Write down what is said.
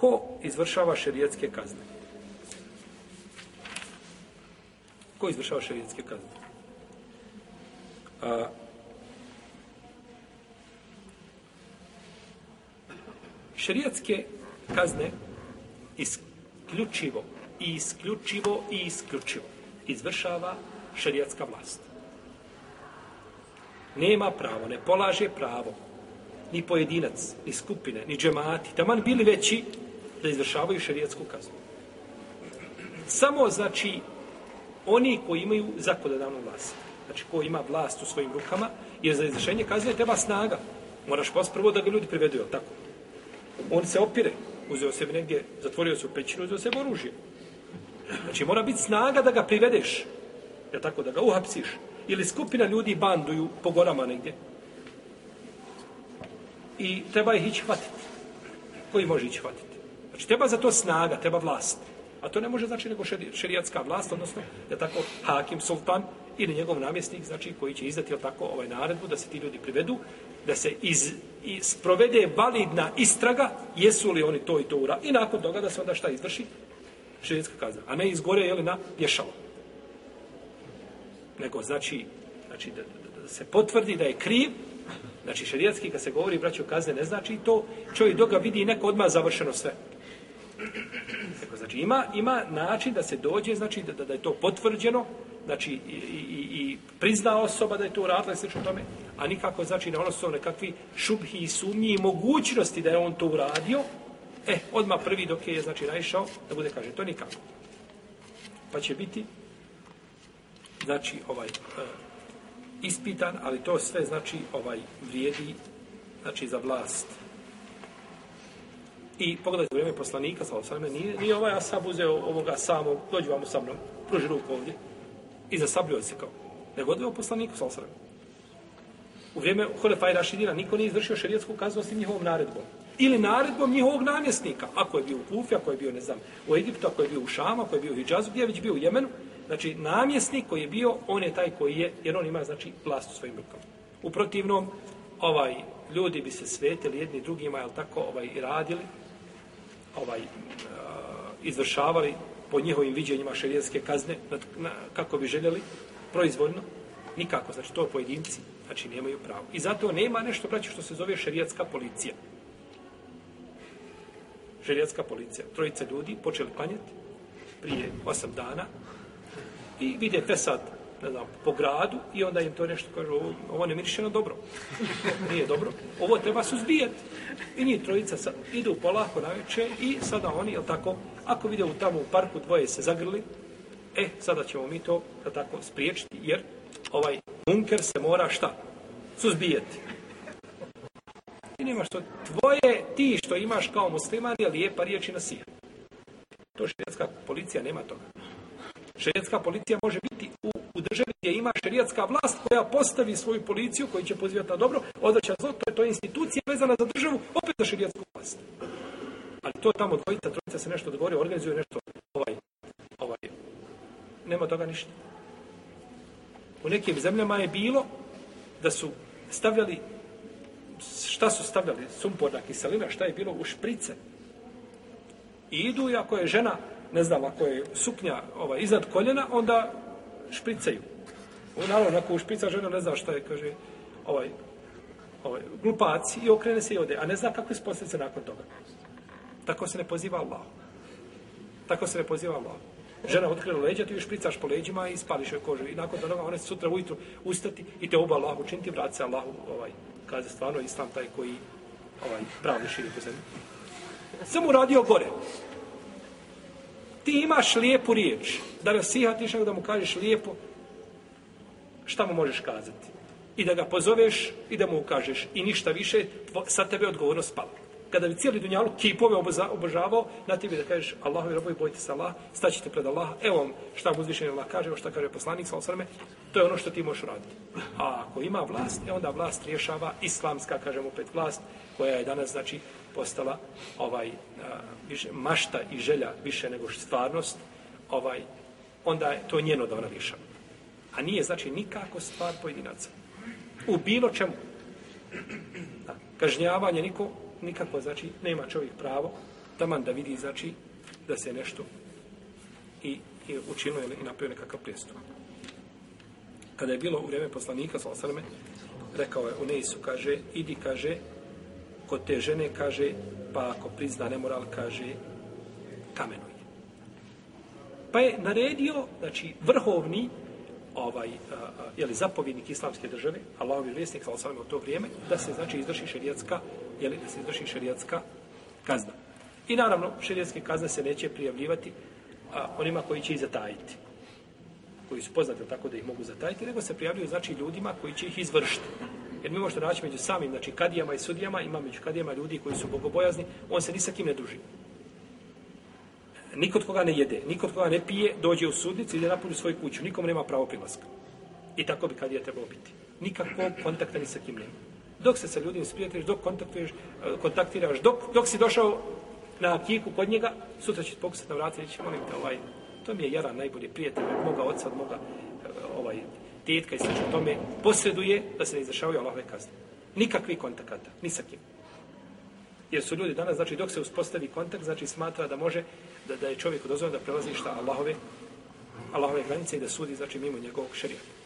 Ko izvršava šerijetske kazne? Ko izvršava šerijetske kazne? A, šerijetske kazne isključivo i isključivo i isključivo izvršava šerijatska vlast. Nema pravo, ne polaže pravo ni pojedinac, ni skupine, ni džemati, taman bili veći da izvršavaju šerijetsku kaznu. Samo, znači, oni koji imaju zakonodavnu vlast, znači ko ima vlast u svojim rukama, jer za izvršenje kazne treba snaga. Moraš post prvo da ga ljudi privedu, tako? On se opire, uzeo sebe negdje, zatvorio se u pećinu, uzeo sebe oružje. Znači, mora biti snaga da ga privedeš, je tako, da ga uhapsiš. Ili skupina ljudi banduju po gorama negdje. I treba ih ići hvatiti. Koji može ići hvatiti? Znači, treba za to snaga, treba vlast. A to ne može znači nego šerijatska vlast, odnosno, da tako, hakim, sultan ili njegov namjesnik, znači, koji će izdati, je tako, ovaj naredbu da se ti ljudi privedu, da se iz, iz sprovede validna istraga, jesu li oni to i to ura. I nakon toga da se onda šta izvrši? Šerijatska kazna. A ne izgore, je li na pješalo. Nego, znači, znači da, da, da se potvrdi da je kriv, Znači, šerijatski, kad se govori braćo kazne, ne znači to, čovjek doga vidi neko odmah završeno sve. Ima, ima način da se dođe, znači, da, da je to potvrđeno, znači, i, i, i prizna osoba da je to uradila, sve tome, a nikako, znači, na ono su nekakvi šubhi i sumnji i mogućnosti da je on to uradio, e, odmah prvi dok je, znači, naišao, da bude, kaže, to nikako. Pa će biti, znači, ovaj, e, ispitan, ali to sve znači ovaj vrijedi znači za vlast. I pogledajte vrijeme poslanika, sa osvrame, nije, nije ovaj asab uzeo ovoga samog, dođi vam sa mnom, pruži ruku ovdje, i zasabljio se kao. Nego odveo poslaniku, sa osvrame. U vrijeme Hulefa i Rašidina niko nije izvršio šerijetsku kaznu osim njihovom naredbom. Ili naredbom njihovog namjesnika. Ako je bio u Kufi, ako je bio, ne znam, u Egiptu, ako je bio u Šama, ako je bio u Hidžazu, gdje je već bio u Jemenu, Znači, namjesnik koji je bio, on je taj koji je, jer on ima, znači, vlast u svojim rukama. U protivnom, ovaj, ljudi bi se svetili jedni drugima, jel tako, ovaj, i radili, ovaj, uh, izvršavali po njihovim viđenjima šerijetske kazne, na, na, kako bi željeli, proizvoljno, nikako, znači, to pojedinci, znači, nemaju pravo. I zato nema nešto, braće, što se zove šerijetska policija. Šerijetska policija. Trojice ljudi počeli klanjati prije osam dana, i vide pesad ne znam, po gradu i onda im to nešto kaže, ovo, ovo ne miriše na dobro. Nije dobro. Ovo treba suzbijati. I njih trojica sad, idu polako na večer i sada oni, jel tako, ako vide u tamo u parku dvoje se zagrli, e, sada ćemo mi to, jel tako, spriječiti, jer ovaj munker se mora šta? Suzbijati. I nema što, tvoje, ti što imaš kao musliman, je lijepa riječ i nasija. To švedska policija nema toga. Švedska policija može biti u, u državi gdje ima šerijatska vlast koja postavi svoju policiju koji će pozivati na dobro, odvraća zlo, to je, to je institucija vezana za državu, opet za šerijatsku vlast. Ali to tamo dvojica, trojica se nešto dogovori, organizuje nešto, ovaj, ovaj, nema toga ništa. U nekim zemljama je bilo da su stavljali, šta su stavljali, sumporna kiselina, šta je bilo u šprice. I idu, ako je žena ne znam, ako je suknja ovaj, iznad koljena, onda špricaju. Naravno, ako ušpica žena ne zna šta je, kaže, ovaj, ovaj, glupac i okrene se i ode, a ne zna kako su posljedice nakon toga. Tako se ne poziva Allah. Tako se ne poziva Allah. Žena otkrila leđa, ti ju špricaš po leđima i spališ joj kožu. I nakon toga ona se sutra ujutru ustati i te oba Allah učiniti, vrati se Allahu, ovaj, kaže stvarno islam taj koji ovaj, pravni širi po zemlji. Samo uradio gore ti imaš lijepu riječ, da nasihatiš da mu kažeš lijepo, šta mu možeš kazati? I da ga pozoveš i da mu ukažeš. I ništa više, sa tebe odgovorno spala. Kada bi cijeli dunjalu kipove obožavao, na tebi da kažeš Allahovi robovi, bojite se Allah, staćete pred Allaha, evo vam šta mu uzvišenje Allah kaže, evo šta kaže poslanik, sa osrme, to je ono što ti možeš raditi. A ako ima vlast, e onda vlast rješava islamska, kažemo opet vlast, koja je danas, znači, postala ovaj a, više, mašta i želja više nego stvarnost, ovaj, onda je to njeno da ona rješava. A nije znači nikako stvar pojedinaca. U bilo čemu. Da, kažnjavanje niko, nikako, znači, nema čovjek pravo taman da vidi, znači, da se nešto i, i učinilo i napravio nekakav prijestup. Kada je bilo u vrijeme poslanika, sa osrme, rekao je u Neisu, kaže, idi, kaže, kod te žene, kaže, pa ako prizna nemoral, kaže, kamenuj. Pa je naredio, znači, vrhovni, ovaj, a, a, jeli, zapovjednik islamske države, Allahovi vjesnik, sa osaleme, u to vrijeme, da se, znači, izvrši šerijatska, jeli, da se izvrši šerijatska kazna. I naravno, šerijatske kazne se neće prijavljivati a, onima koji će ih zatajiti koji su poznati tako da ih mogu zatajiti, nego se prijavljuju znači ljudima koji će ih izvršiti. Jer mi možete naći među samim, znači kadijama i sudijama, ima među kadijama ljudi koji su bogobojazni, on se ni sa kim ne druži. Nikod koga ne jede, nikod koga ne pije, dođe u sudnicu i ide napolju svoju kuću. Nikom nema pravo prilaska. I tako bi kad je trebalo biti. Nikakvog kontakta ni sa kim nema. Dok se sa ljudima sprijateljiš, dok kontaktuješ, e, kontaktiraš, dok, dok si došao na kiku kod njega, sutra će pokusati na vrati i reći, molim te, ovaj, to mi je Jaran najbolji prijatelj od moga oca, od moga e, ovaj, tetka i slično tome, posreduje da se ne izrašavaju Allahove kazne. Nikakvi kontakata, ni sa kim. Jer su ljudi danas, znači dok se uspostavi kontakt, znači smatra da može, da, da je čovjek dozvoljeno da prelazi šta Allahove, Allahove granice i da sudi, znači mimo njegovog šarijata.